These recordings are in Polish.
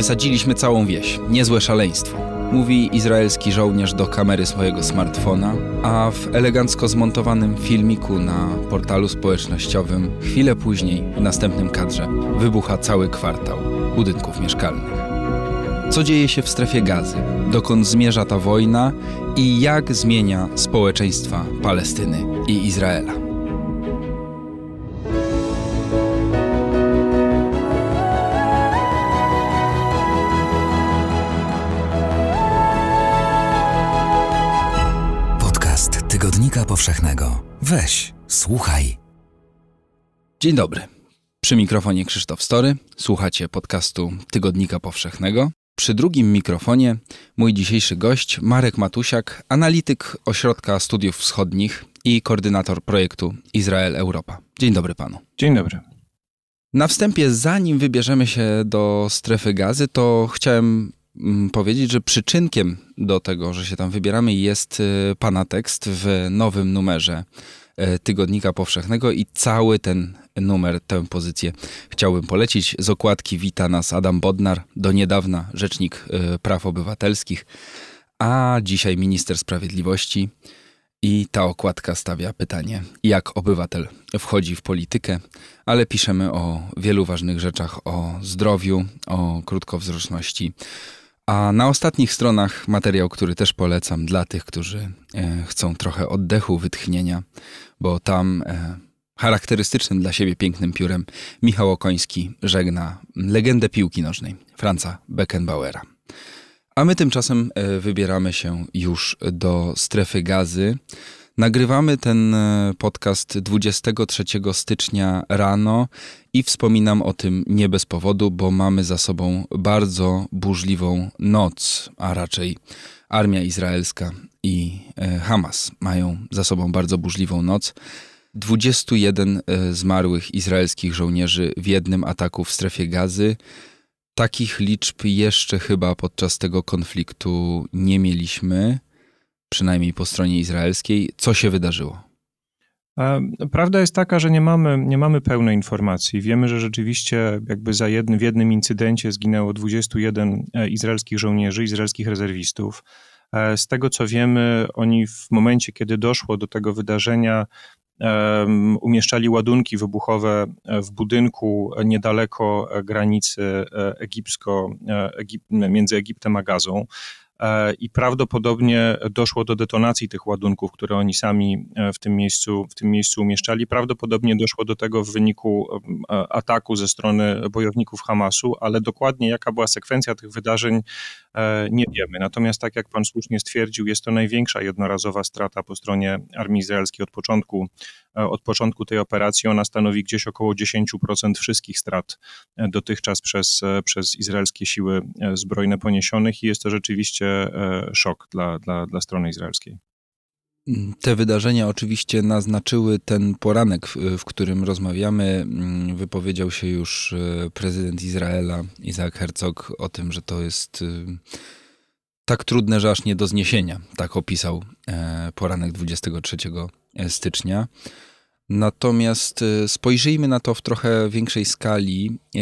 Wysadziliśmy całą wieś. Niezłe szaleństwo. Mówi izraelski żołnierz do kamery swojego smartfona, a w elegancko zmontowanym filmiku na portalu społecznościowym chwilę później, w następnym kadrze, wybucha cały kwartał budynków mieszkalnych. Co dzieje się w strefie gazy? Dokąd zmierza ta wojna i jak zmienia społeczeństwa Palestyny i Izraela? Powszechnego. Weź, słuchaj. Dzień dobry. Przy mikrofonie Krzysztof Story. Słuchacie podcastu Tygodnika Powszechnego. Przy drugim mikrofonie mój dzisiejszy gość Marek Matusiak, analityk Ośrodka Studiów Wschodnich i koordynator projektu Izrael Europa. Dzień dobry panu. Dzień dobry. Na wstępie, zanim wybierzemy się do strefy gazy, to chciałem powiedzieć, że przyczynkiem do tego, że się tam wybieramy, jest y, pana tekst w nowym numerze y, Tygodnika Powszechnego i cały ten numer, tę pozycję chciałbym polecić. Z okładki wita nas Adam Bodnar, do niedawna Rzecznik y, Praw Obywatelskich, a dzisiaj Minister Sprawiedliwości. I ta okładka stawia pytanie, jak obywatel wchodzi w politykę, ale piszemy o wielu ważnych rzeczach, o zdrowiu, o krótkowzroczności. A na ostatnich stronach materiał, który też polecam dla tych, którzy e, chcą trochę oddechu, wytchnienia, bo tam e, charakterystycznym dla siebie pięknym piórem Michał Okoński żegna legendę piłki nożnej Franza Beckenbauera. A my tymczasem e, wybieramy się już do strefy gazy. Nagrywamy ten e, podcast 23 stycznia rano i wspominam o tym nie bez powodu, bo mamy za sobą bardzo burzliwą noc, a raczej armia izraelska i e, Hamas mają za sobą bardzo burzliwą noc. 21 zmarłych izraelskich żołnierzy w jednym ataku w strefie gazy. Takich liczb jeszcze chyba podczas tego konfliktu nie mieliśmy, przynajmniej po stronie izraelskiej. Co się wydarzyło? Prawda jest taka, że nie mamy, nie mamy pełnej informacji. Wiemy, że rzeczywiście jakby za jednym, w jednym incydencie zginęło 21 e, izraelskich żołnierzy, izraelskich rezerwistów. E, z tego co wiemy, oni w momencie, kiedy doszło do tego wydarzenia, umieszczali ładunki wybuchowe w budynku niedaleko granicy e, egipsko, e, Egip, między Egiptem a Gazą. E, i prawdopodobnie doszło do detonacji tych ładunków, które oni sami w tym miejscu, w tym miejscu umieszczali. Prawdopodobnie doszło do tego w wyniku ataku ze strony bojowników Hamasu, ale dokładnie jaka była sekwencja tych wydarzeń, nie wiemy. Natomiast tak jak pan słusznie stwierdził, jest to największa jednorazowa strata po stronie armii izraelskiej od początku E, od początku tej operacji. Ona stanowi gdzieś około 10% wszystkich strat e, dotychczas przez, e, przez izraelskie siły zbrojne poniesionych i jest to rzeczywiście szok dla, dla, dla strony izraelskiej. Te wydarzenia oczywiście naznaczyły ten poranek, w, którym rozmawiamy. Mm, wypowiedział się już prezydent Izraela, Isaac Herzog, o tym, że to jest tak trudne, że aż nie do zniesienia. Tak opisał poranek 23 stycznia. Natomiast e, spojrzyjmy na to w trochę większej skali. E,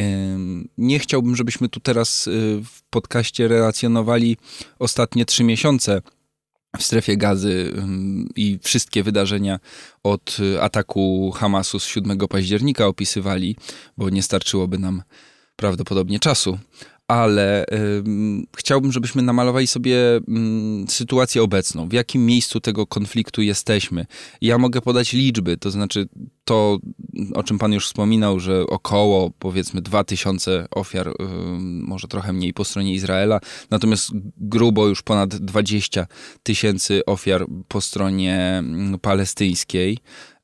nie chciałbym, żebyśmy tu teraz e, w podcaście relacjonowali ostatnie trzy miesiące w strefie gazy i wszystkie wydarzenia od ataku Hamasu z 7 października opisywali, bo nie starczyłoby nam prawdopodobnie czasu ale chciałbym, żebyśmy namalowali sobie y, sytuację obecną, w jakim miejscu tego konfliktu jesteśmy. Ja mogę podać liczby, to znaczy to, o czym pan już wspominał, że około powiedzmy 2000 ofiar, może trochę mniej po stronie Izraela, natomiast grubo już ponad 20 tysięcy ofiar po stronie palestyńskiej.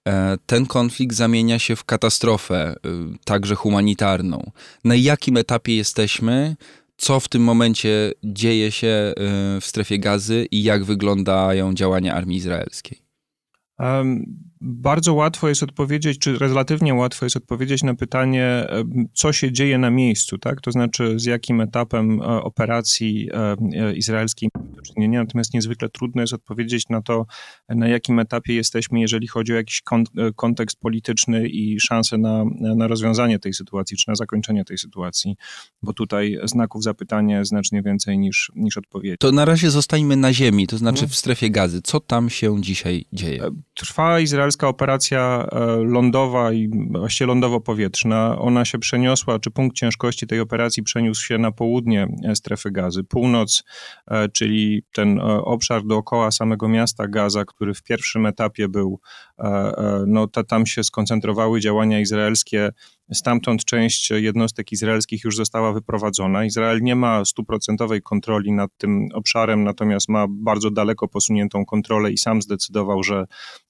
E, ten konflikt zamienia się w katastrofę, y, także humanitarną. Na jakim etapie jesteśmy? Co w tym momencie dzieje się y, w strefie gazy i jak wyglądają działania armii izraelskiej? Bardzo łatwo jest odpowiedzieć, czy relatywnie łatwo jest odpowiedzieć na pytanie, co się dzieje na miejscu, tak? To znaczy, z jakim etapem operacji izraelskiej mamy do czynienia. Natomiast niezwykle trudno jest odpowiedzieć na to, na jakim etapie jesteśmy, jeżeli chodzi o jakiś kontekst polityczny i szanse na, na rozwiązanie tej sytuacji, czy na zakończenie tej sytuacji, bo tutaj znaków zapytania znacznie więcej niż, niż odpowiedzi. To na razie zostańmy na ziemi, to znaczy w strefie gazy. Co tam się dzisiaj dzieje? Trwa izraelska operacja e, lądowa i właściwie lądowo-powietrzna. Ona się przeniosła, czy punkt ciężkości tej operacji przeniósł się na południe e, strefy gazy. Północ, e, czyli ten obszar dookoła samego miasta Gaza, który w pierwszym etapie był, no tam się skoncentrowały działania izraelskie Stamtąd część jednostek izraelskich już została wyprowadzona. Izrael nie ma stuprocentowej kontroli nad tym obszarem, natomiast ma bardzo daleko posuniętą kontrolę i sam zdecydował, że,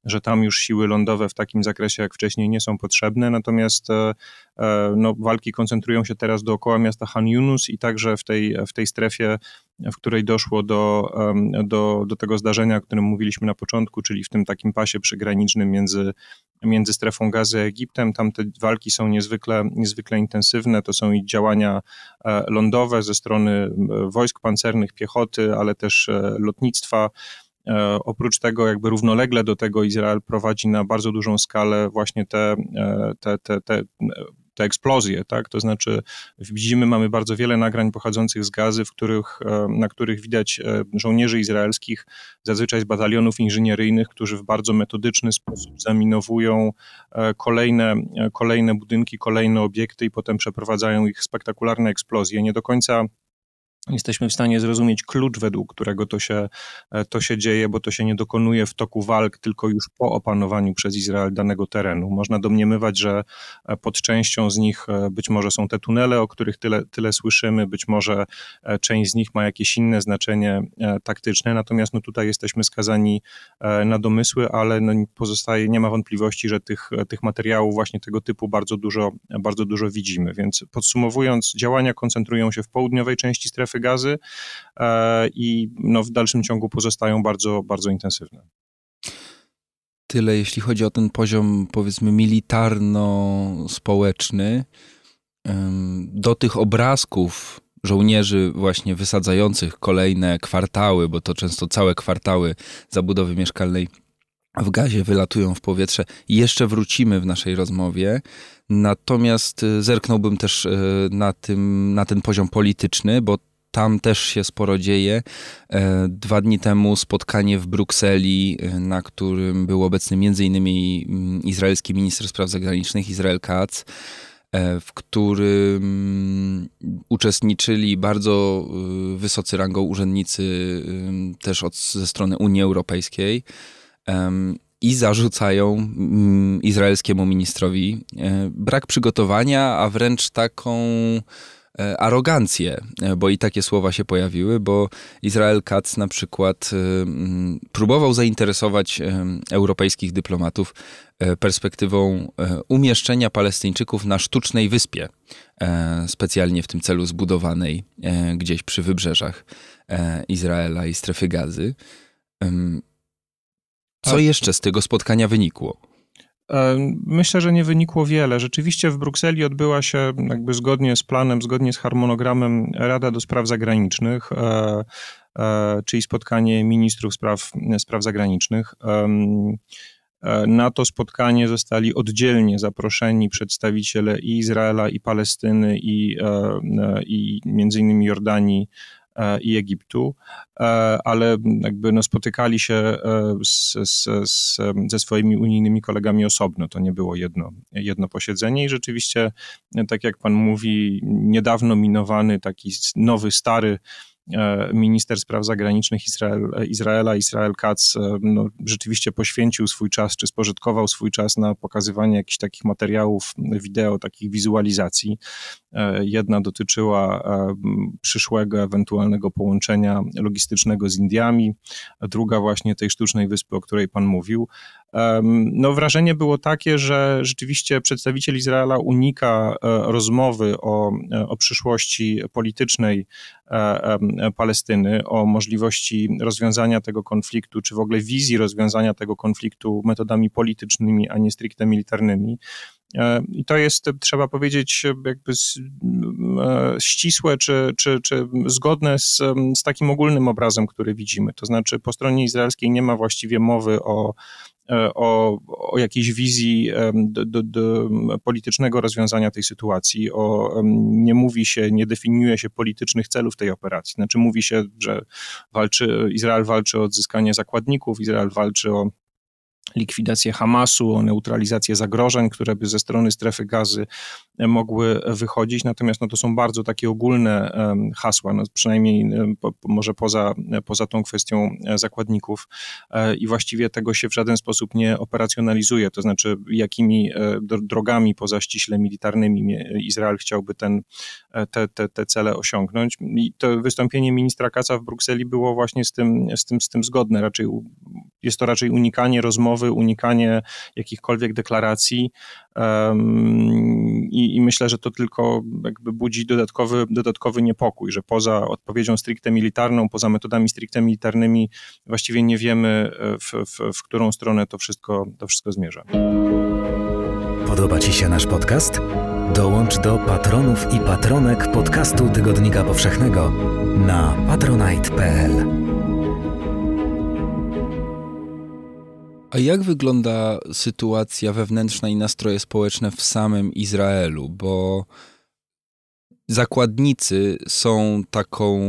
że tam już siły lądowe w takim zakresie jak wcześniej nie są potrzebne. Natomiast e, e, no, walki koncentrują się teraz dookoła miasta Han Yunus i także w tej, w tej strefie w której doszło do, do, do tego zdarzenia, o którym mówiliśmy na początku, czyli w tym takim pasie przygranicznym między, między strefą gazy a Egiptem. Tam te walki są niezwykle, niezwykle intensywne. To są i działania e, lądowe ze strony wojsk pancernych, piechoty, ale też e, lotnictwa. E, oprócz tego, jakby równolegle do tego Izrael prowadzi na bardzo dużą skalę właśnie te, te, te, te te eksplozje, tak? To znaczy widzimy, mamy bardzo wiele nagrań pochodzących z gazy, w których, e, na których widać e, żołnierzy izraelskich, zazwyczaj z batalionów inżynieryjnych, którzy w bardzo metodyczny sposób zaminowują e, kolejne, kolejne budynki, kolejne obiekty i potem przeprowadzają ich spektakularne eksplozje. Nie do końca jesteśmy w stanie zrozumieć klucz, według którego to się, e, to się dzieje, bo to się nie dokonuje w toku walk, tylko już po opanowaniu przez Izrael danego terenu. Można domniemywać, że e, pod częścią z nich e, być może są te tunele, o których tyle, tyle słyszymy, być może część z nich ma jakieś inne znaczenie taktyczne, natomiast no tutaj jesteśmy skazani na domysły, ale no pozostaje, nie ma wątpliwości, że tych, tych materiałów właśnie tego typu bardzo dużo, bardzo dużo widzimy. Więc podsumowując, działania koncentrują się w południowej części strefy strefy gazy e, i no, w dalszym ciągu pozostają bardzo, bardzo intensywne. Tyle jeśli chodzi o ten poziom, powiedzmy, militarno-społeczny. Do tych obrazków żołnierzy właśnie wysadzających kolejne kwartały, bo to często całe kwartały zabudowy mieszkalnej w gazie wylatują w powietrze. Jeszcze wrócimy w naszej rozmowie. Natomiast y, zerknąłbym też y, na, tym, na ten poziom polityczny, bo tam też się sporo dzieje. E, dwa dni temu spotkanie w Brukseli, e, na którym był obecny m.in. Mm, izraelski minister spraw zagranicznych Izrael Katz, e, w którym uczestniczyli bardzo wysocy rangą urzędnicy też od, ze strony Unii Europejskiej i zarzucają mm, izraelskiemu ministrowi brak przygotowania, a wręcz taką arogancję, e, bo i takie słowa się pojawiły, bo Izrael Katz na przykład e, próbował zainteresować europejskich dyplomatów perspektywą umieszczenia Palestyńczyków na sztucznej wyspie, specjalnie w tym celu zbudowanej gdzieś przy wybrzeżach Izraela i strefy gazy. Co jeszcze z tego spotkania wynikło? E, myślę, że nie wynikło wiele. Rzeczywiście w Brukseli odbyła się jakby zgodnie z planem, zgodnie z harmonogramem Rada do Spraw Zagranicznych, e, e, czyli spotkanie ministrów spraw, spraw zagranicznych. Na to spotkanie zostali oddzielnie zaproszeni przedstawiciele i Izraela, i Palestyny, i, i między innymi Jordanii, E, i Egiptu, e, ale jakby no spotykali się e, z, z, z, ze swoimi unijnymi kolegami osobno. To nie było jedno, jedno posiedzenie i rzeczywiście, tak jak pan mówi, niedawno minowany taki nowy, stary E, minister spraw zagranicznych Izrael, Izraela, Israel Katz, e, no, rzeczywiście poświęcił swój czas, czy spożytkował swój czas na pokazywanie jakichś takich materiałów wideo, takich wizualizacji. E, jedna dotyczyła przyszłego ewentualnego połączenia logistycznego z Indiami, druga właśnie tej sztucznej wyspy, o której pan mówił. No, wrażenie było takie, że rzeczywiście przedstawiciel Izraela unika rozmowy o, o przyszłości politycznej Palestyny, o możliwości rozwiązania tego konfliktu, czy w ogóle wizji rozwiązania tego konfliktu metodami politycznymi, a nie stricte militarnymi. E, I to jest, trzeba powiedzieć, jakby e, ścisłe czy, czy, czy zgodne z, z takim ogólnym obrazem, który widzimy. To znaczy, po stronie izraelskiej nie ma właściwie mowy o e, o, o jakiejś wizji do, do, do, politycznego rozwiązania tej sytuacji. O, nie mówi się, nie definiuje się politycznych celów tej operacji. Znaczy mówi się, że walczy, Izrael walczy o odzyskanie zakładników, Izrael walczy o likwidację Hamasu, o neutralizację zagrożeń, które by ze strony strefy gazy e, mogły wychodzić. Natomiast no, to są bardzo takie ogólne hasła, no, przynajmniej po, może poza, poza tą kwestią e, zakładników e, i właściwie tego się w żaden sposób nie operacjonalizuje, to znaczy jakimi drogami poza ściśle militarnymi Izrael chciałby ten, te, te, te cele osiągnąć. I to wystąpienie ministra Kaca w Brukseli było właśnie z tym, z tym, z tym zgodne. Raczej jest to raczej unikanie rozmowy, unikanie jakichkolwiek deklaracji i, i, myślę, że to tylko jakby budzi dodatkowy, dodatkowy niepokój, że poza odpowiedzią stricte militarną, poza metodami stricte militarnymi właściwie nie wiemy, e, w, w, w którą stronę to wszystko, to wszystko zmierza. Podoba Ci się nasz podcast? Dołącz do patronów i patronek podcastu Tygodnika Powszechnego na patronite.pl. A jak wygląda sytuacja wewnętrzna i nastroje społeczne w samym Izraelu? Bo zakładnicy są taką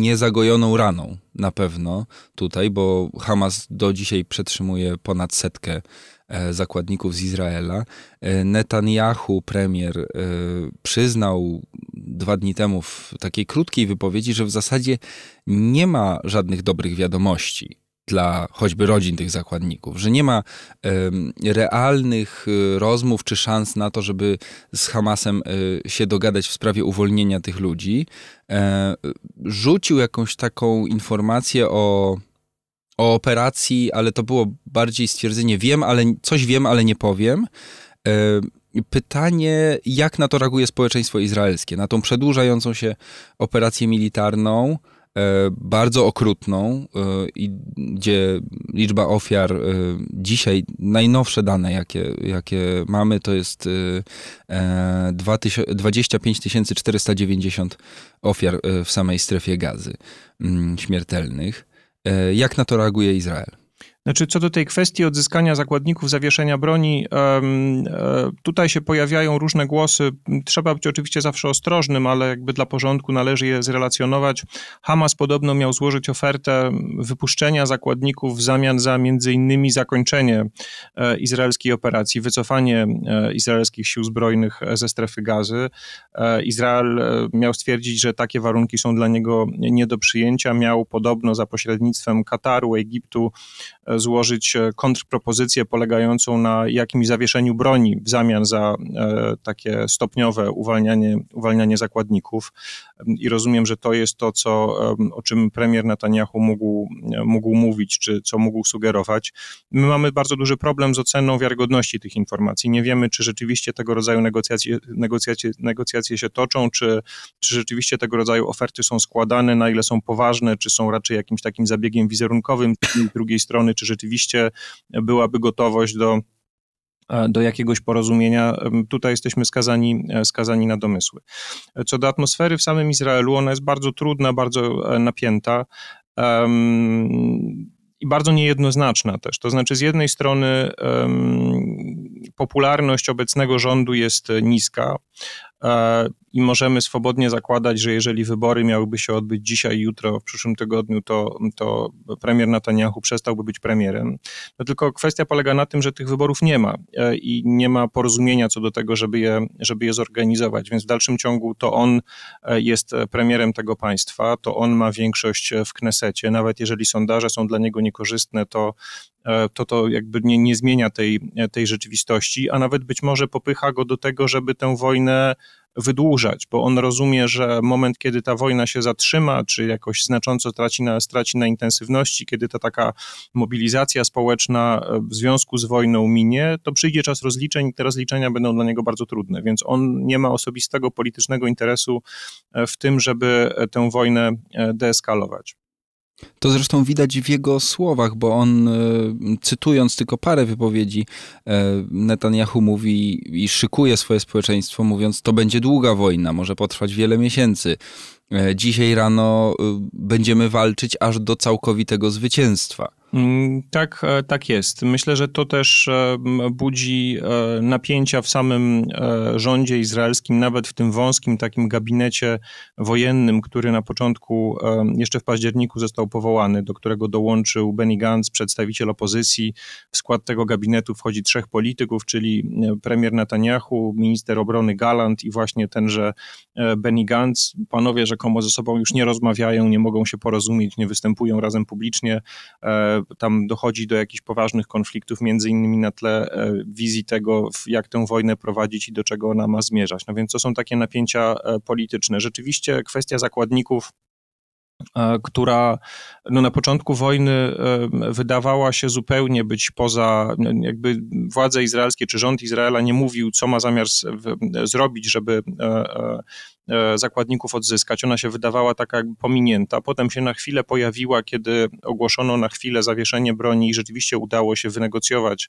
niezagojoną raną na pewno tutaj, bo Hamas do dzisiaj przetrzymuje ponad setkę e, zakładników z Izraela. E, Netanyahu, premier, e, przyznał dwa dni temu w takiej krótkiej wypowiedzi, że w zasadzie nie ma żadnych dobrych wiadomości dla choćby rodzin tych zakładników, że nie ma realnych y, rozmów czy szans na to, żeby z Hamasem y, się dogadać w sprawie uwolnienia tych ludzi, e, rzucił jakąś taką informację o, o operacji, ale to było bardziej stwierdzenie wiem, ale coś wiem, ale nie powiem. E, pytanie, jak na to reaguje społeczeństwo izraelskie, na tą przedłużającą się operację militarną, bardzo okrutną, e, gdzie liczba ofiar e, dzisiaj, najnowsze dane, jakie, jakie mamy, to jest 25 490 ofiar w samej strefie gazy mm, śmiertelnych. Jak na to reaguje Izrael? Znaczy, co do tej kwestii odzyskania zakładników, zawieszenia broni, e, tutaj się pojawiają różne głosy. Trzeba być oczywiście zawsze ostrożnym, ale jakby dla porządku należy je zrelacjonować. Hamas podobno miał złożyć ofertę wypuszczenia zakładników w zamian za między innymi zakończenie e, izraelskiej operacji, wycofanie e, izraelskich sił zbrojnych ze strefy gazy. Izrael miał stwierdzić, że takie warunki są dla niego nie do przyjęcia. Miał podobno za pośrednictwem Kataru, Egiptu, złożyć e, kontrpropozycję polegającą na jakimś zawieszeniu broni w zamian za e, takie stopniowe uwalnianie, uwalnianie zakładników. I rozumiem, że to jest to, co, o czym premier Netanyahu mógł, mógł mówić, czy co mógł sugerować. My mamy bardzo duży problem z oceną wiarygodności tych informacji. Nie wiemy, czy rzeczywiście tego rodzaju negocjacje, negocjacje, negocjacje się toczą, czy, czy rzeczywiście tego rodzaju oferty są składane, na ile są poważne, czy są raczej jakimś takim zabiegiem wizerunkowym z drugiej strony, czy rzeczywiście byłaby gotowość do e, do jakiegoś porozumienia. Tutaj jesteśmy skazani, e, skazani na domysły. Co do atmosfery w samym Izraelu, ona jest bardzo trudna, bardzo e, napięta. Um, i bardzo niejednoznaczna też. To znaczy, z jednej strony um, popularność obecnego rządu jest niska, i możemy swobodnie zakładać, że jeżeli wybory miałyby się odbyć dzisiaj, jutro, w przyszłym tygodniu, to, to premier Netanyahu przestałby być premierem. No tylko kwestia polega na tym, że tych wyborów nie ma e, i nie ma porozumienia co do tego, żeby je, żeby je zorganizować, więc w dalszym ciągu to on e, jest premierem tego państwa, to on ma większość w Knesecie, nawet jeżeli sondaże są dla niego niekorzystne, to to to jakby nie, nie zmienia tej, tej rzeczywistości, a nawet być może popycha go do tego, żeby tę wojnę wydłużać, bo on rozumie, że moment, kiedy ta wojna się zatrzyma, czy jakoś znacząco traci na, straci na intensywności, kiedy ta taka mobilizacja społeczna w związku z wojną minie, to przyjdzie czas rozliczeń i te rozliczenia będą dla niego bardzo trudne, więc on nie ma osobistego politycznego interesu w tym, żeby tę wojnę deeskalować. To zresztą widać w jego słowach, bo on, e, cytując tylko parę wypowiedzi, e, Netanyahu mówi i szykuje swoje społeczeństwo, mówiąc: To będzie długa wojna, może potrwać wiele miesięcy. E, dzisiaj rano będziemy walczyć aż do całkowitego zwycięstwa. Mm, tak, e, tak jest. Myślę, że to też e, budzi e, napięcia w samym rządzie izraelskim, nawet w tym wąskim takim gabinecie wojennym, który na początku, jeszcze w październiku został powołany, do którego dołączył Benny Gantz, przedstawiciel opozycji. W skład tego gabinetu wchodzi trzech polityków, czyli premier Netanyahu, minister obrony Galant i właśnie tenże Benny Gantz. Panowie rzekomo ze sobą już nie rozmawiają, nie mogą się porozumieć, nie występują razem publicznie tam dochodzi do jakichś poważnych konfliktów, między innymi na tle e, wizji tego, jak tę wojnę prowadzić i do czego ona ma zmierzać. No więc to są takie napięcia e, polityczne. Rzeczywiście kwestia zakładników e, która no na początku wojny wydawała się zupełnie być poza, jakby władze izraelskie czy rząd Izraela nie mówił, co ma zamiar zrobić, żeby zakładników odzyskać. Ona się wydawała taka jakby pominięta. Potem się na chwilę pojawiła, kiedy ogłoszono na chwilę zawieszenie broni i rzeczywiście udało się wynegocjować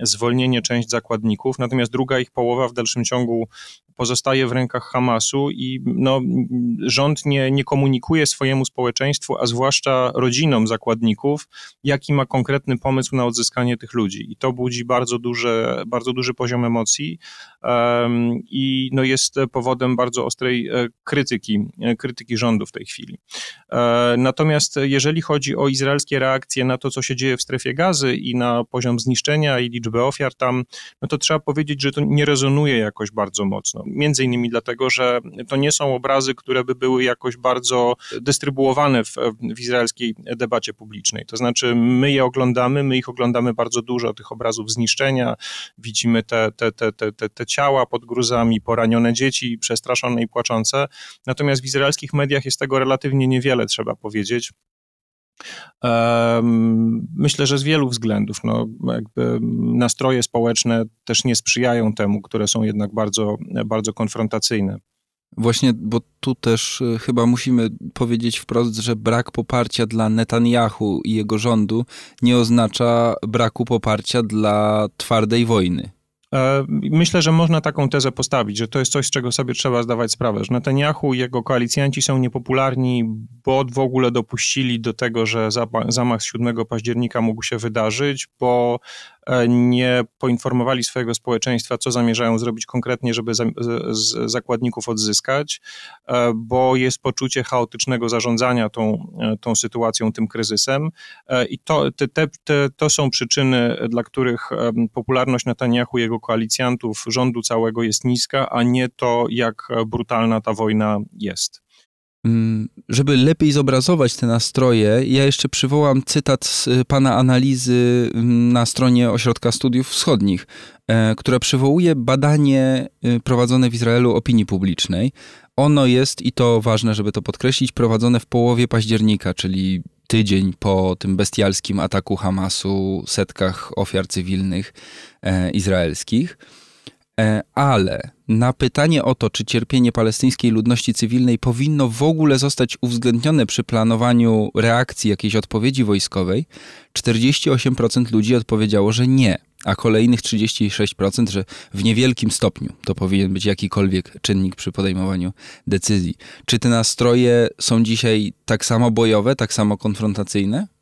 zwolnienie część zakładników. Natomiast druga ich połowa w dalszym ciągu pozostaje w rękach Hamasu i no, rząd nie, nie komunikuje swojemu społeczeństwu, a zwłaszcza rodzinom zakładników, jaki ma konkretny pomysł na odzyskanie tych ludzi. I to budzi bardzo, duże, bardzo duży poziom emocji um, i no, jest powodem bardzo ostrej e, krytyki, e, krytyki rządu w tej chwili. E, natomiast jeżeli chodzi o izraelskie reakcje na to, co się dzieje w strefie gazy i na poziom zniszczenia i liczbę ofiar tam, no to trzeba powiedzieć, że to nie rezonuje jakoś bardzo mocno. Między innymi dlatego, że to nie są obrazy, które by były jakoś bardzo dystrybuowane w, w izraelskiej debacie publicznej. To znaczy, my je oglądamy, my ich oglądamy bardzo dużo, tych obrazów zniszczenia, widzimy te, te, te, te, te, te ciała pod gruzami, poranione dzieci, przestraszone i płaczące. Natomiast w izraelskich mediach jest tego relatywnie niewiele, trzeba powiedzieć. Myślę, że z wielu względów. No, jakby nastroje społeczne też nie sprzyjają temu, które są jednak bardzo, bardzo konfrontacyjne. Właśnie, bo tu też y, chyba musimy powiedzieć wprost, że brak poparcia dla Netanyahu i jego rządu nie oznacza braku poparcia dla twardej wojny. E, myślę, że można taką tezę postawić, że to jest coś, z czego sobie trzeba zdawać sprawę, że Netanyahu i jego koalicjanci są niepopularni, bo w ogóle dopuścili do tego, że zamach z 7 października mógł się wydarzyć, bo nie poinformowali swojego społeczeństwa, co zamierzają zrobić konkretnie, żeby zakładników odzyskać, e, bo jest poczucie chaotycznego zarządzania tą, e, tą sytuacją, tym kryzysem. I to, te, te, to są przyczyny, dla których popularność Netanyahu jego koalicjantów, rządu całego jest niska, a nie to, jak brutalna ta wojna jest. Mm, żeby lepiej zobrazować te nastroje, ja jeszcze przywołam cytat z y, pana analizy mm, na stronie Ośrodka Studiów Wschodnich, e, która przywołuje badanie y, prowadzone w Izraelu opinii publicznej. Ono jest, i to ważne, żeby to podkreślić, prowadzone w połowie października, czyli tydzień po tym bestialskim ataku Hamasu, setkach ofiar cywilnych e, izraelskich. E, ale na pytanie o to, czy cierpienie palestyńskiej ludności cywilnej powinno w ogóle zostać uwzględnione przy planowaniu reakcji jakiejś odpowiedzi wojskowej, 48% ludzi odpowiedziało, że nie, a kolejnych 36%, że w niewielkim stopniu to powinien być jakikolwiek czynnik przy podejmowaniu decyzji. Czy te nastroje są dzisiaj tak samo bojowe, tak samo konfrontacyjne?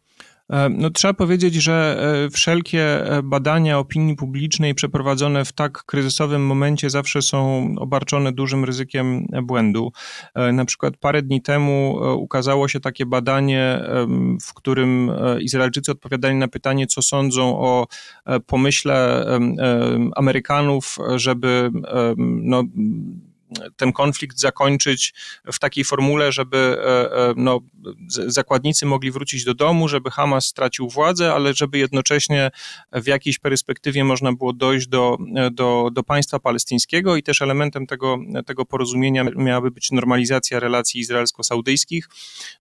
E, no, trzeba powiedzieć, że e, wszelkie e, badania opinii publicznej przeprowadzone w tak kryzysowym momencie zawsze są obarczone dużym ryzykiem błędu. Na przykład parę dni temu ukazało się takie badanie, w którym Izraelczycy odpowiadali na pytanie, co sądzą o pomyśle Amerykanów, żeby no, ten konflikt zakończyć w takiej formule, żeby no, zakładnicy mogli wrócić do domu, żeby Hamas stracił władzę, ale żeby jednocześnie w jakiejś perspektywie można było dojść do, do, do państwa palestyńskiego i też elementem tego, tego porozumienia miałaby być normalizacja relacji izraelsko-saudyjskich.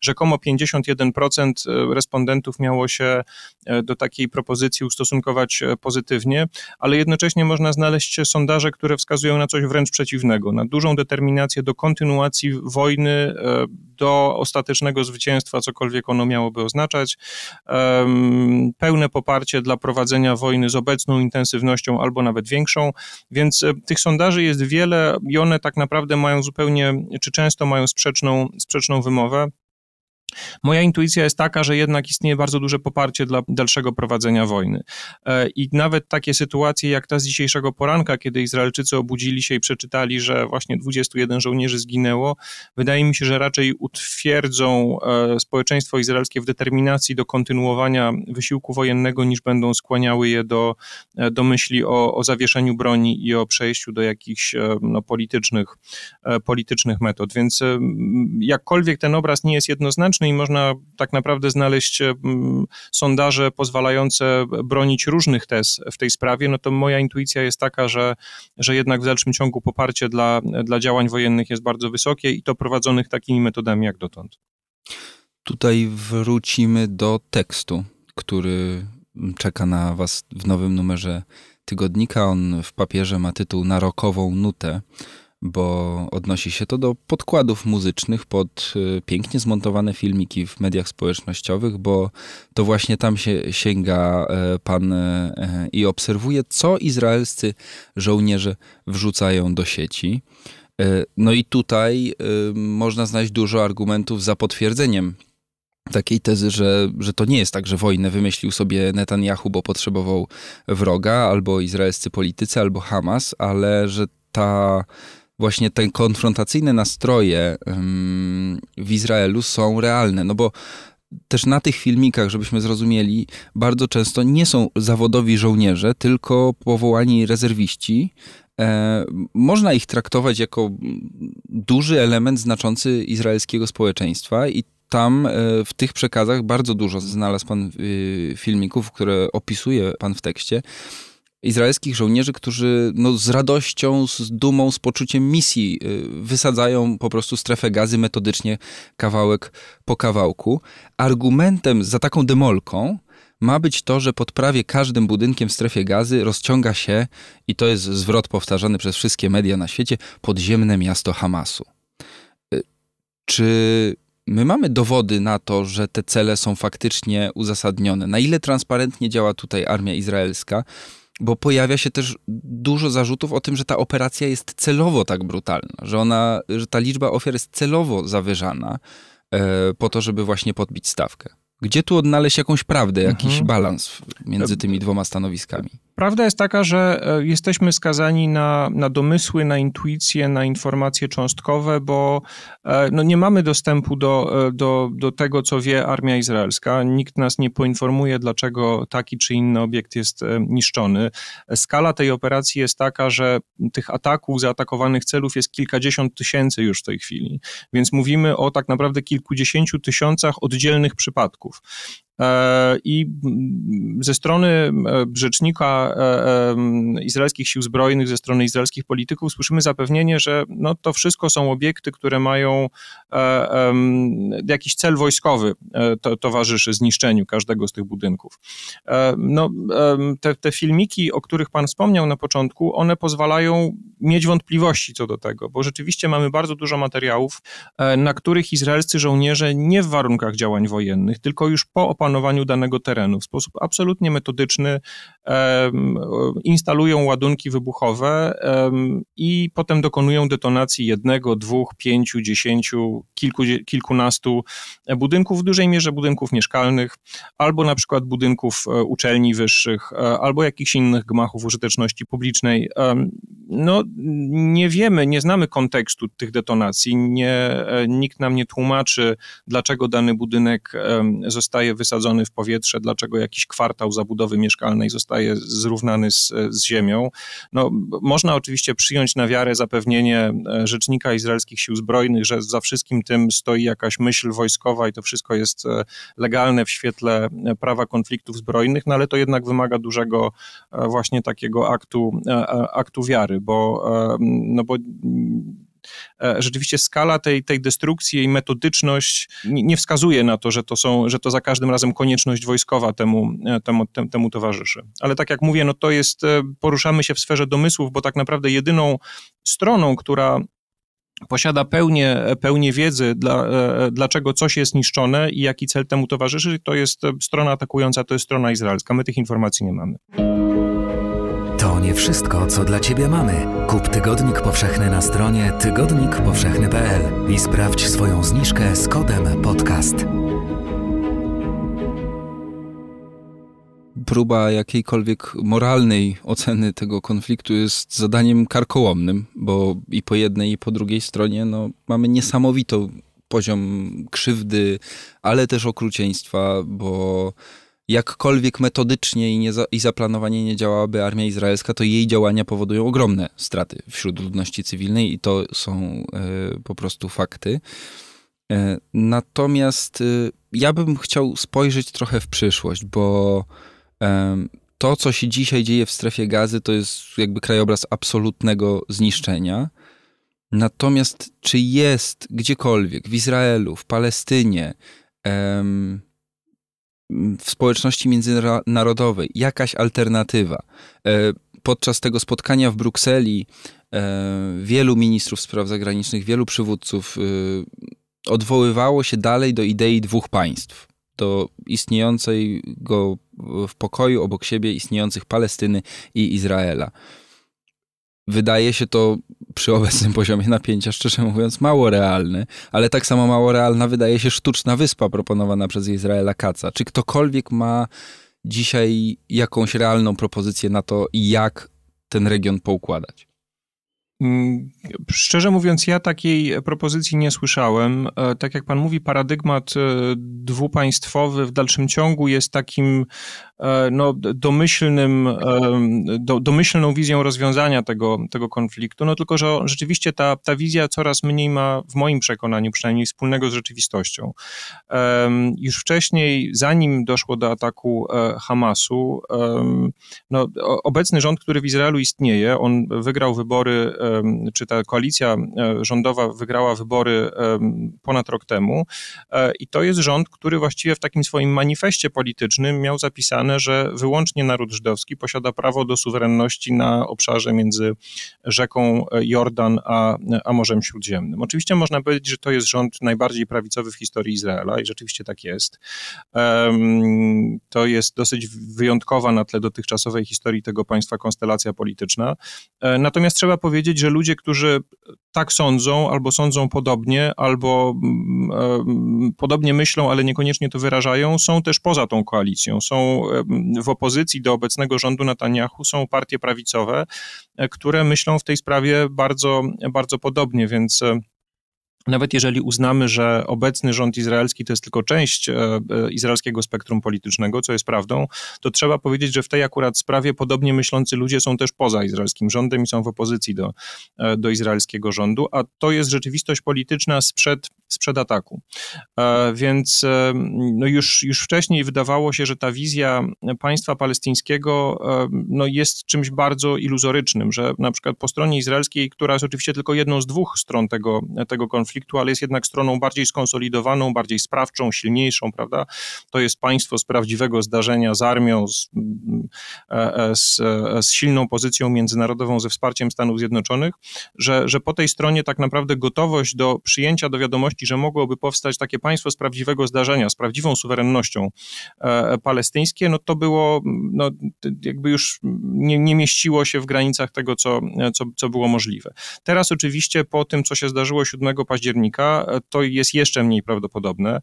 Rzekomo 51% respondentów miało się do takiej propozycji ustosunkować pozytywnie, ale jednocześnie można znaleźć sondaże, które wskazują na coś wręcz przeciwnego, na dużą determinację do kontynuacji wojny, do ostatecznego zwycięstwa, cokolwiek ono miałoby oznaczać, pełne poparcie dla prowadzenia wojny z obecną intensywnością albo nawet większą, więc e, tych sondaży jest wiele i one tak naprawdę mają zupełnie, czy często mają sprzeczną, sprzeczną wymowę. Moja intuicja jest taka, że jednak istnieje bardzo duże poparcie dla dalszego prowadzenia wojny. E, I nawet takie sytuacje jak ta z dzisiejszego poranka, kiedy Izraelczycy obudzili się i przeczytali, że właśnie 21 żołnierzy zginęło, wydaje mi się, że raczej utwierdzą e, społeczeństwo izraelskie w determinacji do kontynuowania wysiłku wojennego, niż będą skłaniały je do, e, do myśli o, o zawieszeniu broni i o przejściu do jakichś no, politycznych, politycznych metod. Więc jakkolwiek ten obraz nie jest jednoznaczny, i można tak naprawdę znaleźć sondaże pozwalające bronić różnych tez w tej sprawie, no to moja intuicja jest taka, że, że jednak w dalszym ciągu poparcie dla, dla działań wojennych jest bardzo wysokie i to prowadzonych takimi metodami jak dotąd. Tutaj wrócimy do tekstu, który czeka na Was w nowym numerze tygodnika. On w papierze ma tytuł Na rokową nutę bo odnosi się to do podkładów muzycznych pod y, pięknie zmontowane filmiki w mediach społecznościowych, bo to właśnie tam się sięga e, pan e, i obserwuje, co izraelscy żołnierze wrzucają do sieci. E, no i tutaj można znaleźć dużo argumentów za potwierdzeniem takiej tezy, że, że to nie jest tak, że wojnę wymyślił sobie Netanyahu, bo potrzebował wroga, albo izraelscy politycy, albo Hamas, ale że ta właśnie te konfrontacyjne nastroje w Izraelu są realne, no bo też na tych filmikach, żebyśmy zrozumieli, bardzo często nie są zawodowi żołnierze, tylko powołani rezerwiści. E, można ich traktować jako duży element znaczący izraelskiego społeczeństwa i tam e, w tych przekazach bardzo dużo znalazł pan y, filmików, które opisuje pan w tekście izraelskich żołnierzy, którzy no, z radością, z dumą, z poczuciem misji y, wysadzają po prostu strefę gazy metodycznie kawałek po kawałku. Argumentem za taką demolką ma być to, że pod prawie każdym budynkiem w strefie gazy rozciąga się, i to jest zwrot powtarzany przez wszystkie media na świecie, podziemne miasto Hamasu. Y, czy my mamy dowody na to, że te cele są faktycznie uzasadnione? Na ile transparentnie działa tutaj armia izraelska? Bo pojawia się też dużo zarzutów o tym, że ta operacja jest celowo tak brutalna, że ona, że ta liczba ofiar jest celowo zawyżana e, po to, żeby właśnie podbić stawkę. Gdzie tu odnaleźć jakąś prawdę, jakiś mhm. balans między tymi dwoma stanowiskami? Prawda jest taka, że e, jesteśmy skazani na, na domysły, na intuicje, na informacje cząstkowe, bo e, no, nie mamy dostępu do, e, do, do tego, co wie armia izraelska. Nikt nas nie poinformuje, dlaczego taki czy inny obiekt jest niszczony. Skala tej operacji jest taka, że tych ataków, zaatakowanych celów jest kilkadziesiąt tysięcy już w tej chwili. Więc mówimy o tak naprawdę kilkudziesięciu tysiącach oddzielnych przypadków. E, I ze strony e, rzecznika e, izraelskich sił zbrojnych, ze strony izraelskich polityków słyszymy zapewnienie, że no, to wszystko są obiekty, które mają jakiś cel wojskowy to, towarzyszy zniszczeniu każdego z tych budynków. No, te, te filmiki, o których Pan wspomniał na początku, one pozwalają mieć wątpliwości co do tego, bo rzeczywiście mamy bardzo dużo materiałów, na których izraelscy żołnierze nie w warunkach działań wojennych, tylko już po opanowaniu danego terenu w sposób absolutnie metodyczny instalują ładunki wybuchowe i potem dokonują detonacji jednego, dwóch, pięciu, dziesięciu, kilku, kilkunastu budynków, w dużej mierze budynków mieszkalnych, albo na przykład budynków e, uczelni wyższych, e, albo jakichś innych gmachów użyteczności publicznej. No, nie wiemy, nie znamy kontekstu tych detonacji, nie, e, nikt nam nie tłumaczy, dlaczego dany budynek zostaje wysadzony w powietrze, dlaczego jakiś kwartał zabudowy mieszkalnej zostaje zostaje zrównany z, z ziemią. No, można oczywiście przyjąć na wiarę zapewnienie rzecznika izraelskich sił zbrojnych, że za wszystkim tym stoi jakaś myśl wojskowa i to wszystko jest legalne w świetle prawa konfliktów zbrojnych, no ale to jednak wymaga dużego właśnie takiego aktu, aktu wiary, bo, no bo E, rzeczywiście skala tej, tej destrukcji i metodyczność nie wskazuje na to, że to, są, że to za każdym razem konieczność wojskowa temu, e, temu, temu towarzyszy. Ale tak jak mówię, no to jest, e, poruszamy się w sferze domysłów, bo tak naprawdę jedyną stroną, która posiada pełnię, pełnię wiedzy, dla, dlaczego coś jest niszczone i jaki cel temu towarzyszy, to jest strona atakująca, to jest strona izraelska. My tych informacji nie mamy. To nie wszystko, co dla Ciebie mamy. Kup Tygodnik Powszechny na stronie tygodnikpowszechny.pl i sprawdź swoją zniżkę z kodem podcast. Próba jakiejkolwiek moralnej oceny tego konfliktu jest zadaniem karkołomnym, bo i po jednej, i po drugiej stronie no, mamy niesamowitą poziom krzywdy, ale też okrucieństwa, bo jakkolwiek metodycznie i, nie za, i zaplanowanie nie działałaby armia izraelska, to jej działania powodują ogromne straty wśród ludności cywilnej i to są y, po prostu fakty. Y, natomiast y, ja bym chciał spojrzeć trochę w przyszłość, bo to, co się dzisiaj dzieje w strefie gazy, to jest jakby krajobraz absolutnego zniszczenia. Natomiast czy jest gdziekolwiek w Izraelu, w Palestynie, w społeczności międzynarodowej jakaś alternatywa. E, podczas tego spotkania w Brukseli e, wielu ministrów spraw zagranicznych, wielu przywódców e, odwoływało się dalej do idei dwóch państw, do istniejącego w pokoju obok siebie istniejących Palestyny i Izraela. Wydaje się to przy obecnym poziomie napięcia, szczerze mówiąc, mało realny, ale tak samo mało realna wydaje się sztuczna wyspa proponowana przez Izraela Kaca. Czy ktokolwiek ma dzisiaj jakąś realną propozycję na to, jak ten region poukładać? Mm, szczerze mówiąc, ja takiej propozycji nie słyszałem. E, tak jak pan mówi, paradygmat e, dwupaństwowy w dalszym ciągu jest takim no, domyślnym, do, domyślną wizją rozwiązania tego, tego konfliktu. No tylko, że rzeczywiście ta, ta wizja coraz mniej ma, w moim przekonaniu przynajmniej, wspólnego z rzeczywistością. Już wcześniej, zanim doszło do ataku Hamasu, no, obecny rząd, który w Izraelu istnieje, on wygrał wybory czy ta koalicja e, rządowa wygrała wybory ponad rok temu e, i to jest rząd, który właściwie w takim swoim manifestie politycznym miał zapisane, że wyłącznie naród żydowski posiada prawo do suwerenności na obszarze między rzeką Jordan a, a Morzem Śródziemnym. Oczywiście można powiedzieć, że to jest rząd najbardziej prawicowy w historii Izraela i rzeczywiście tak jest. To jest dosyć wyjątkowa na tle dotychczasowej historii tego państwa konstelacja polityczna. E, natomiast trzeba powiedzieć, że ludzie, którzy tak sądzą, albo sądzą podobnie, albo mm, podobnie myślą, ale niekoniecznie to wyrażają, są też poza tą koalicją. Są w opozycji do obecnego rządu Netanyahu, są partie prawicowe, które myślą w tej sprawie bardzo, bardzo podobnie, więc nawet jeżeli uznamy, że obecny rząd izraelski to jest tylko część e, e, izraelskiego spektrum politycznego, co jest prawdą, to trzeba powiedzieć, że w tej akurat sprawie podobnie myślący ludzie są też poza izraelskim rządem i są w opozycji do, e, do izraelskiego rządu, a to jest rzeczywistość polityczna sprzed, sprzed ataku. Więc no już, już wcześniej wydawało się, że ta wizja państwa palestyńskiego no jest czymś bardzo iluzorycznym, że na przykład po stronie izraelskiej, która jest oczywiście tylko jedną z dwóch stron tego, tego konfliktu, konfliktu, ale jest jednak stroną bardziej skonsolidowaną, bardziej sprawczą, silniejszą, prawda? To jest państwo z prawdziwego zdarzenia, z armią, z, e, e, z, e, z silną pozycją międzynarodową, ze wsparciem Stanów Zjednoczonych, że, że po tej stronie tak naprawdę gotowość do przyjęcia do wiadomości, że mogłoby powstać takie państwo z prawdziwego zdarzenia, z prawdziwą suwerennością palestyńskie, no to było, no, jakby już nie, nie mieściło się w granicach tego, co, co, co było możliwe. Teraz oczywiście po tym, co się zdarzyło 7 października, października, to jest jeszcze mniej prawdopodobne.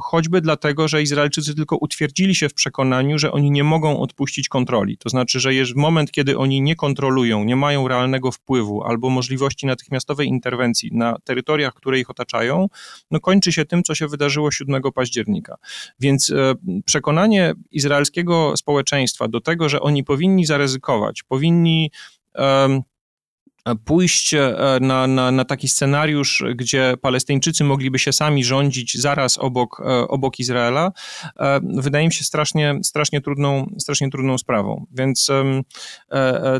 choćby dlatego, że Izraelczycy tylko utwierdzili się w przekonaniu, że oni nie mogą odpuścić kontroli. To znaczy, że w moment, kiedy oni nie kontrolują, nie mają realnego wpływu albo możliwości natychmiastowej interwencji na terytoriach, które ich otaczają, no kończy się tym, co się wydarzyło 7 października. Więc e, przekonanie izraelskiego społeczeństwa do tego, że oni powinni zaryzykować, powinni pójść e, na, na, na, taki scenariusz, gdzie Palestyńczycy mogliby się sami rządzić zaraz obok, e, obok Izraela, e, wydaje mi się strasznie, strasznie, trudną, strasznie trudną sprawą. Więc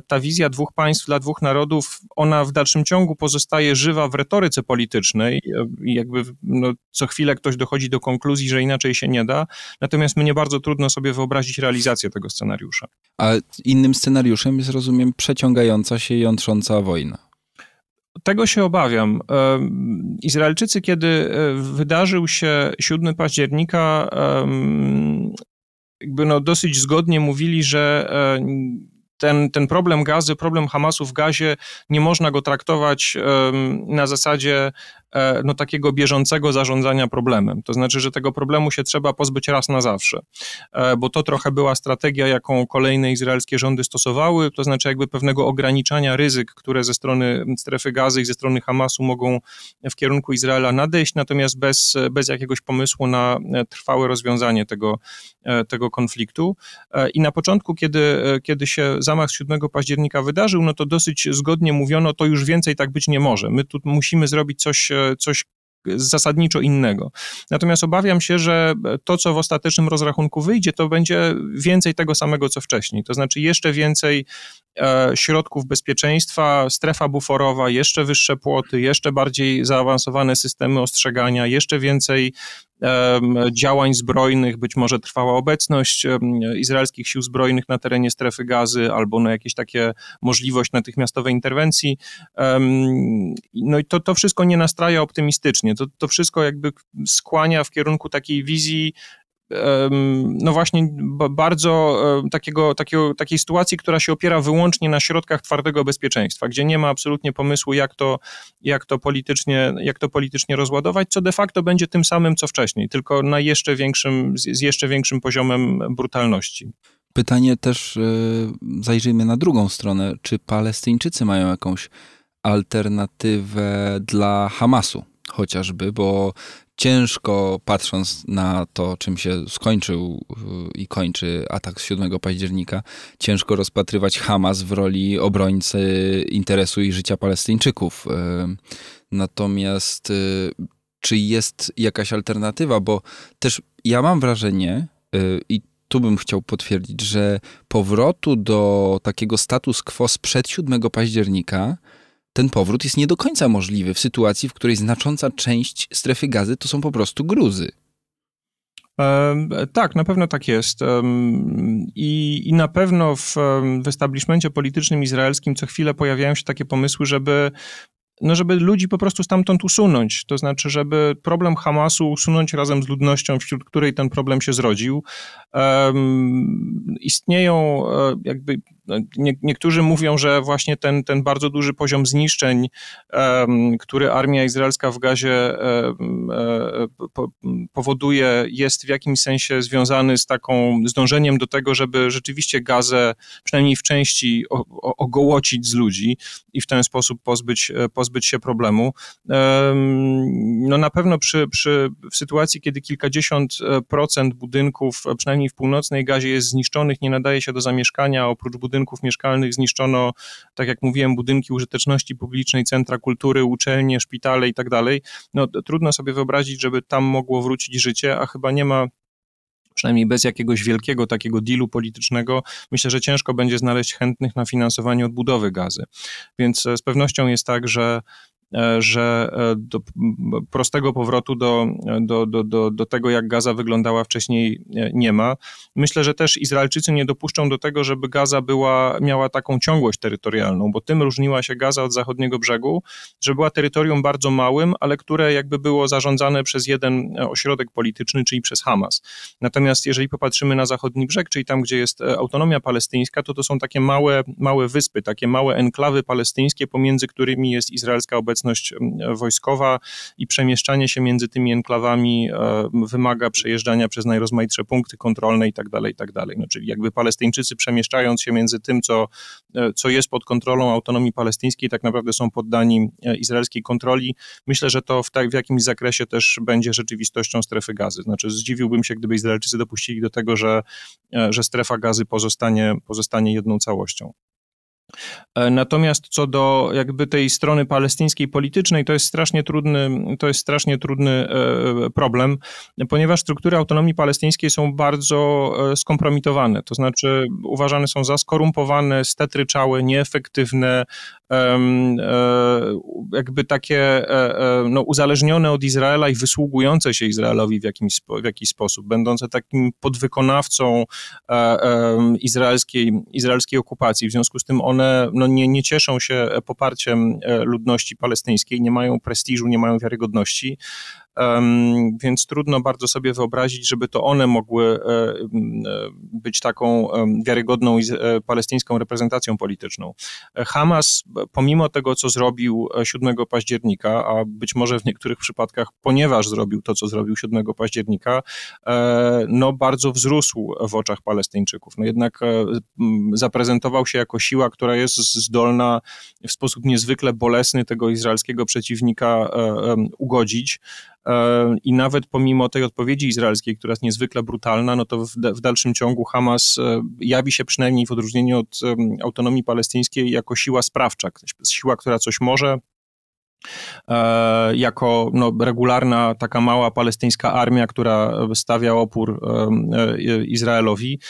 ta wizja dwóch państw dla dwóch narodów, ona w dalszym ciągu pozostaje żywa w retoryce politycznej jakby no, co chwilę ktoś dochodzi do konkluzji, że inaczej się nie da, natomiast mnie bardzo trudno sobie wyobrazić realizację tego scenariusza. A innym scenariuszem jest, rozumiem, przeciągająca się jątrząca wojna wojna. Tego się obawiam. Izraelczycy, kiedy e, wydarzył się 7 października, jakby no dosyć zgodnie mówili, że e, ten, ten problem gazy, problem Hamasu w gazie, nie można go traktować na zasadzie no, takiego bieżącego zarządzania problemem. To znaczy, że tego problemu się trzeba pozbyć raz na zawsze, e, bo to trochę była strategia, jaką kolejne izraelskie rządy stosowały, to znaczy jakby pewnego ograniczania ryzyk, które ze strony strefy gazy i ze strony Hamasu mogą w kierunku Izraela nadejść, natomiast bez, bez jakiegoś pomysłu na trwałe rozwiązanie tego, e, tego konfliktu. I na początku, kiedy, kiedy się zamach 7 października wydarzył, no to dosyć zgodnie mówiono, to już więcej tak być nie może. My tu musimy zrobić coś coś zasadniczo innego. Natomiast obawiam się, że to, co w ostatecznym rozrachunku wyjdzie, to będzie więcej tego samego, co wcześniej. To znaczy jeszcze więcej e, środków bezpieczeństwa, strefa buforowa, jeszcze wyższe płoty, jeszcze bardziej zaawansowane systemy ostrzegania, jeszcze więcej działań zbrojnych, być może trwała obecność izraelskich sił zbrojnych na terenie strefy gazy albo na jakieś takie możliwość natychmiastowej interwencji. No i to, to wszystko nie nastraja optymistycznie. To, to wszystko jakby skłania w kierunku takiej wizji no właśnie bardzo takiego, takiego, takiej sytuacji, która się opiera wyłącznie na środkach twardego bezpieczeństwa, gdzie nie ma absolutnie pomysłu, jak to, jak to, politycznie, jak to politycznie rozładować, co de facto będzie tym samym, co wcześniej, tylko na jeszcze większym, z jeszcze większym poziomem brutalności. Pytanie też, e, zajrzyjmy na drugą stronę, czy Palestyńczycy mają jakąś alternatywę dla Hamasu? chociażby, bo ciężko patrząc na to, czym się skończył y, i kończy atak z 7 października, ciężko rozpatrywać Hamas w roli obrońcy interesu i życia Palestyńczyków. Y, natomiast y, czy jest jakaś alternatywa? Bo też ja mam wrażenie i tu bym chciał potwierdzić, że powrotu do takiego status quo sprzed 7 października ten powrót jest nie do końca możliwy w sytuacji, w której znacząca część strefy gazy to są po prostu gruzy. Tak, na pewno tak jest. I, I, na pewno w, w establishmencie politycznym izraelskim co chwilę pojawiają się takie pomysły, żeby no żeby ludzi po prostu stamtąd usunąć. To znaczy, żeby problem Hamasu usunąć razem z ludnością, wśród której ten problem się zrodził. Istnieją e, jakby nie, niektórzy mówią, że właśnie ten, ten bardzo duży poziom zniszczeń, który armia izraelska w Gazie po, powoduje, jest w jakimś sensie związany z taką zdążeniem do tego, żeby rzeczywiście Gazę przynajmniej w części ogołocić z ludzi i w ten sposób pozbyć, pozbyć się problemu. No na pewno przy, przy, w sytuacji, kiedy kilkadziesiąt e, procent budynków, przynajmniej w północnej Gazie jest zniszczonych, nie nadaje się do zamieszkania, oprócz budynków budynków mieszkalnych zniszczono, tak jak mówiłem, budynki użyteczności publicznej, centra kultury, uczelnie, szpitale i tak dalej. No, trudno sobie wyobrazić, żeby tam mogło wrócić życie, a chyba nie ma przynajmniej bez jakiegoś wielkiego takiego dealu politycznego, myślę, że ciężko będzie znaleźć chętnych na finansowanie odbudowy gazy. Więc e, z pewnością jest tak, że że e, do prostego powrotu do, do, do, do, do tego, jak Gaza wyglądała wcześniej, e, nie ma. Myślę, że też Izraelczycy nie dopuszczą do tego, żeby Gaza była, miała taką ciągłość terytorialną, bo tym różniła się Gaza od zachodniego brzegu, że była terytorium bardzo małym, ale które jakby było zarządzane przez jeden ośrodek polityczny, czyli przez Hamas. Natomiast jeżeli popatrzymy na zachodni brzeg, czyli tam, gdzie jest autonomia palestyńska, to to są takie małe, małe wyspy, takie małe enklawy palestyńskie, pomiędzy którymi jest izraelska obecność obecność wojskowa i przemieszczanie się między tymi enklawami wymaga przejeżdżania przez najrozmaitsze punkty kontrolne i tak dalej, i tak. No, czyli jakby Palestyńczycy przemieszczając się między tym, co, co jest pod kontrolą autonomii palestyńskiej, tak naprawdę są poddani izraelskiej kontroli. Myślę, że to w, tak, w jakimś zakresie też będzie rzeczywistością strefy gazy. Znaczy zdziwiłbym się, gdyby Izraelczycy dopuścili do tego, że, że strefa gazy pozostanie, pozostanie jedną całością. E, natomiast co do jakby tej strony palestyńskiej politycznej, to jest strasznie trudny, to jest strasznie trudny e, problem, ponieważ struktury autonomii palestyńskiej są bardzo e, skompromitowane, to znaczy uważane są za skorumpowane, stetryczałe, nieefektywne, jakby takie no, uzależnione od Izraela i wysługujące się Izraelowi w, jakimś, w jakiś sposób, będące takim podwykonawcą izraelskiej, izraelskiej okupacji. W związku z tym one no, nie, nie cieszą się poparciem e, ludności palestyńskiej, nie mają prestiżu, nie mają wiarygodności więc trudno bardzo sobie wyobrazić, żeby to one mogły e, e, być taką wiarygodną e, palestyńską reprezentacją polityczną. Hamas, pomimo tego, co zrobił 7 października, a być może w niektórych przypadkach, ponieważ zrobił to, co zrobił 7 października, no bardzo wzrósł w oczach Palestyńczyków. No jednak zaprezentował się jako siła, która jest zdolna w sposób niezwykle bolesny tego izraelskiego przeciwnika ugodzić. I nawet pomimo tej odpowiedzi izraelskiej, która jest niezwykle brutalna, no to w, w dalszym ciągu Hamas e, jawi się przynajmniej w odróżnieniu od autonomii palestyńskiej jako siła sprawcza, siła, która coś może, jako no, regularna taka mała palestyńska armia, która stawia opór e, e, Izraelowi.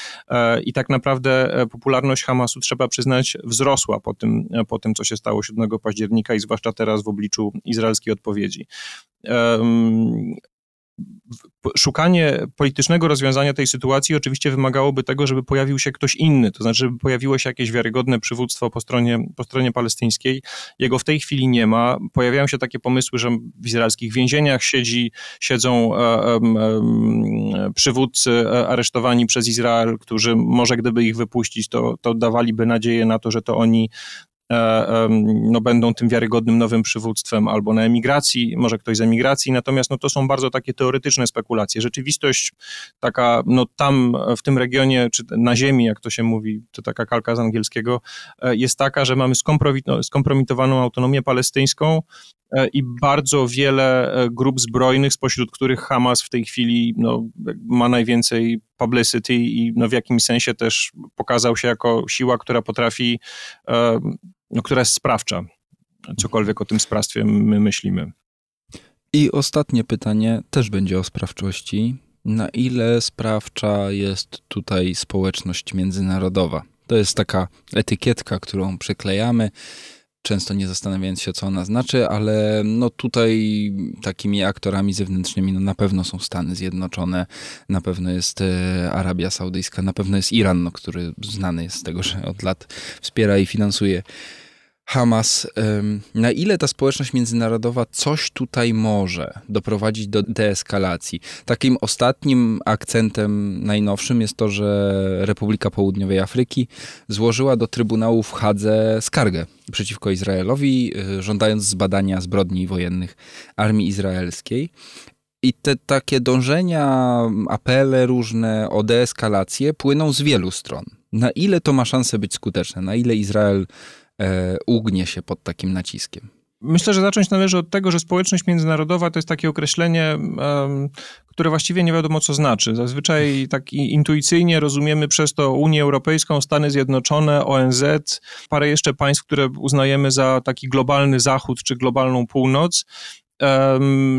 I tak naprawdę popularność Hamasu trzeba przyznać wzrosła po tym, po tym co się stało 7 października i zwłaszcza teraz w obliczu izraelskiej odpowiedzi szukanie politycznego rozwiązania tej sytuacji oczywiście wymagałoby tego, żeby pojawił się ktoś inny, to znaczy, żeby pojawiło się jakieś wiarygodne przywództwo po stronie, po stronie palestyńskiej. Jego w tej chwili nie ma. Pojawiają się takie pomysły, że w izraelskich więzieniach siedzi, siedzą e, e, przywódcy aresztowani przez Izrael, którzy może gdyby ich wypuścić, to, to dawaliby nadzieję na to, że to oni no, będą tym wiarygodnym nowym przywództwem albo na emigracji, może ktoś z emigracji, natomiast no, to są bardzo takie teoretyczne spekulacje. Rzeczywistość taka, no tam w tym regionie, czy na ziemi, jak to się mówi, to taka kalka z angielskiego, e, jest taka, że mamy skompromitowaną autonomię palestyńską, e, i bardzo wiele grup zbrojnych, spośród których Hamas w tej chwili no, ma najwięcej publicity i no, w jakimś sensie też pokazał się jako siła, która potrafi no, która jest sprawcza. Cokolwiek o tym sprawstwie my myślimy. I ostatnie pytanie też będzie o sprawczości. Na ile sprawcza jest tutaj społeczność międzynarodowa? To jest taka etykietka, którą przyklejamy często nie zastanawiając się, co ona znaczy, ale no tutaj takimi aktorami zewnętrznymi no na pewno są Stany Zjednoczone, na pewno jest e, Arabia Saudyjska, na pewno jest Iran, no, który znany jest z tego, że od lat wspiera i finansuje Hamas, na ile ta społeczność międzynarodowa coś tutaj może doprowadzić do deeskalacji? Takim ostatnim akcentem najnowszym jest to, że Republika Południowej Afryki złożyła do Trybunału w Hadze skargę przeciwko Izraelowi, y, żądając zbadania zbrodni wojennych armii izraelskiej. I te takie dążenia, apele różne o deeskalację płyną z wielu stron. Na ile to ma szansę być skuteczne? Na ile Izrael e, ugnie się pod takim naciskiem? Myślę, że zacząć należy od tego, że społeczność międzynarodowa to jest takie określenie, które właściwie nie wiadomo co znaczy. Zazwyczaj tak intuicyjnie rozumiemy przez to Unię Europejską, Stany Zjednoczone, ONZ, parę jeszcze państw, które uznajemy za taki globalny Zachód czy globalną północ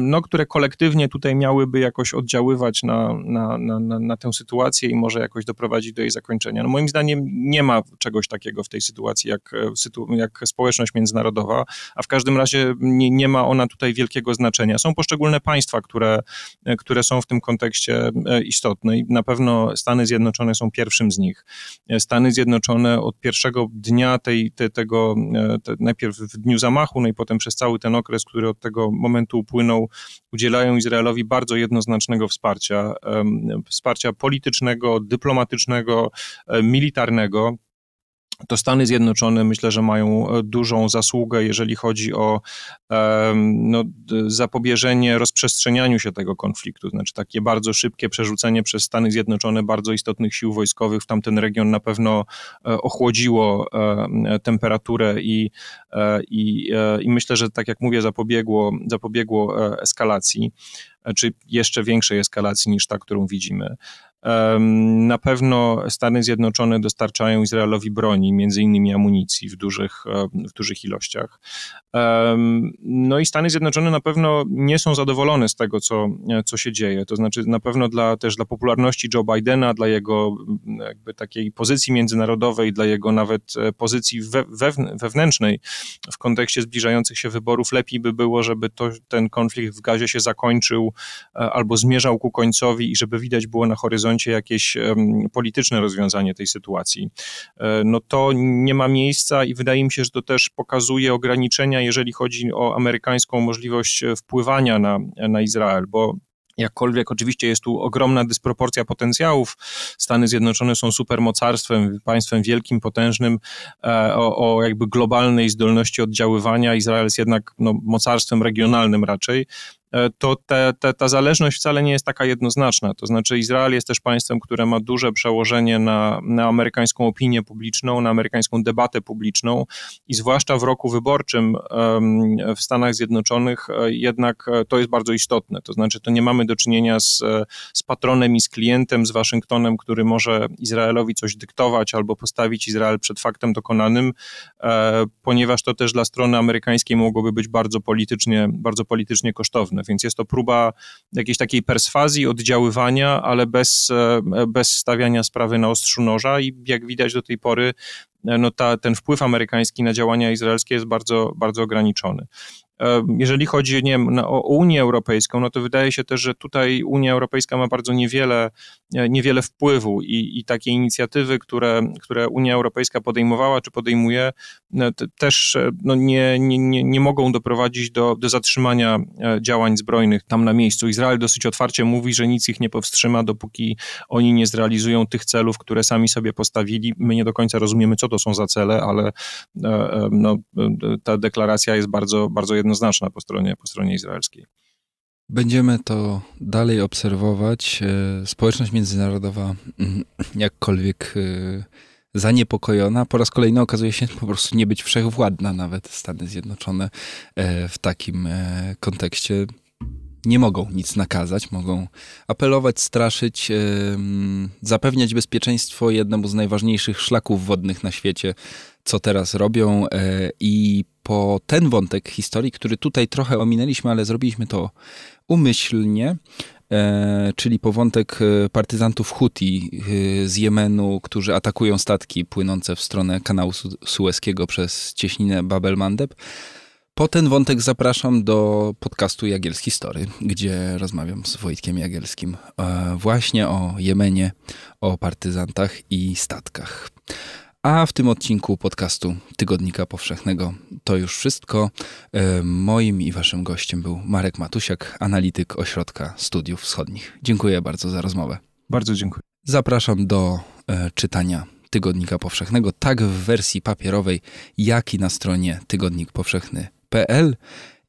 no, które kolektywnie tutaj miałyby jakoś oddziaływać na, na, na, na, tę sytuację i może jakoś doprowadzić do jej zakończenia. No, moim zdaniem nie ma czegoś takiego w tej sytuacji jak, e, jak społeczność międzynarodowa, a w każdym razie nie, nie ma ona tutaj wielkiego znaczenia. Są poszczególne państwa, które, e, które są w tym kontekście e, istotne i na pewno Stany Zjednoczone są pierwszym z nich. Stany Zjednoczone od pierwszego dnia tej, te, tego, te, najpierw w dniu zamachu, no i potem przez cały ten okres, który od tego momentu upłynął, udzielają Izraelowi bardzo jednoznacznego wsparcia, wsparcia politycznego, dyplomatycznego, militarnego. To Stany Zjednoczone myślę, że mają e, dużą zasługę, jeżeli chodzi o no, zapobieżenie rozprzestrzenianiu się tego konfliktu. Znaczy takie bardzo szybkie przerzucenie przez Stany Zjednoczone bardzo istotnych sił wojskowych w tamten region na pewno e, ochłodziło e, temperaturę i, i, i myślę, że tak jak mówię, zapobiegło, zapobiegło eskalacji czy jeszcze większej eskalacji niż ta, którą widzimy. Na pewno Stany Zjednoczone dostarczają Izraelowi broni, między innymi amunicji w dużych, w dużych ilościach. No i Stany Zjednoczone na pewno nie są zadowolone z tego, co, co się dzieje. To znaczy na pewno dla, też dla popularności Joe Bidena, dla jego jakby takiej pozycji międzynarodowej, dla jego nawet e, pozycji we, wewnętrznej w kontekście zbliżających się wyborów, lepiej by było, żeby to, ten konflikt w gazie się zakończył e, albo zmierzał ku końcowi i żeby widać było na horyzoncie horyzoncie jakieś polityczne rozwiązanie tej sytuacji. E, no to nie ma miejsca i wydaje mi się, że to też pokazuje ograniczenia, jeżeli chodzi o amerykańską możliwość e, wpływania na, na Izrael, bo Jakkolwiek oczywiście jest tu ogromna dysproporcja potencjałów. Stany Zjednoczone są supermocarstwem, państwem wielkim, potężnym, e, o, o jakby globalnej zdolności oddziaływania. Izrael jest jednak no, mocarstwem regionalnym raczej. E, to te, te, ta zależność wcale nie jest taka jednoznaczna. To znaczy, Izrael jest też państwem, które ma duże przełożenie na, na amerykańską opinię publiczną, na amerykańską debatę publiczną i zwłaszcza w roku wyborczym w Stanach Zjednoczonych e, jednak e, to jest bardzo istotne. To znaczy, to nie mamy do czynienia z, z patronem i z klientem, z Waszyngtonem, który może Izraelowi coś dyktować albo postawić Izrael przed faktem dokonanym, ponieważ to też dla strony amerykańskiej mogłoby być bardzo politycznie, bardzo politycznie kosztowne. Więc jest to próba jakiejś takiej perswazji, oddziaływania, ale bez, e, bez stawiania sprawy na ostrzu noża i jak widać do tej pory e, no ta, ten wpływ amerykański na działania izraelskie jest bardzo, bardzo ograniczony. Jeżeli chodzi nie wiem, o Unię Europejską, no to wydaje się też, że tutaj Unia Europejska ma bardzo niewiele, e, niewiele wpływu i, i takie inicjatywy, które, które Unia Europejska podejmowała czy podejmuje, no, też e, no, nie, nie, nie mogą doprowadzić do, do zatrzymania e, działań zbrojnych tam na miejscu. Izrael dosyć otwarcie mówi, że nic ich nie powstrzyma, dopóki oni nie zrealizują tych celów, które sami sobie postawili. My nie do końca rozumiemy, co to są za cele, ale no, ta deklaracja jest bardzo, bardzo jednoznaczna jednoznaczna po stronie, po stronie izraelskiej. Będziemy to dalej obserwować. E, społeczność międzynarodowa, mm, jakkolwiek e, zaniepokojona, po raz kolejny okazuje się po prostu nie być wszechwładna, nawet Stany Zjednoczone e, w takim kontekście nie mogą nic nakazać, mogą apelować, straszyć, zapewniać bezpieczeństwo jednemu z najważniejszych szlaków wodnych na świecie, co teraz robią i po ten wątek historii, który tutaj trochę ominęliśmy, ale zrobiliśmy to umyślnie, e, czyli po wątek e, partyzantów Huti e, z Jemenu, którzy atakują statki płynące w stronę kanału Su Sueskiego przez cieśninę Babel Mandeb. Po ten wątek zapraszam do podcastu Jagielski Story, gdzie rozmawiam z Wojtkiem Jagielskim e, właśnie o Jemenie, o partyzantach i statkach. A w tym odcinku podcastu Tygodnika Powszechnego to już wszystko. E, moim i waszym gościem był Marek Matusiak, analityk Ośrodka Studiów Wschodnich. Dziękuję bardzo za rozmowę. Bardzo dziękuję. Zapraszam do e, czytania Tygodnika Powszechnego, tak w wersji papierowej, jak i na stronie tygodnikpowszechny.pl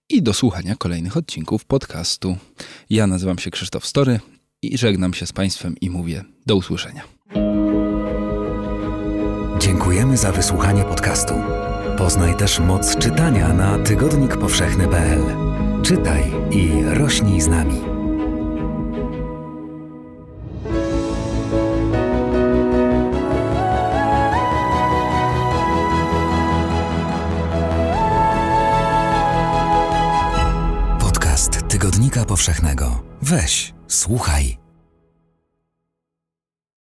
i do słuchania kolejnych odcinków podcastu. Ja nazywam się Krzysztof Story i żegnam się z Państwem i mówię do usłyszenia. Dziękujemy za wysłuchanie podcastu. Poznaj też moc czytania na tygodnikpowszechny.pl. Czytaj i rośnij z nami. Tygodnika Powszechnego. Weź, słuchaj.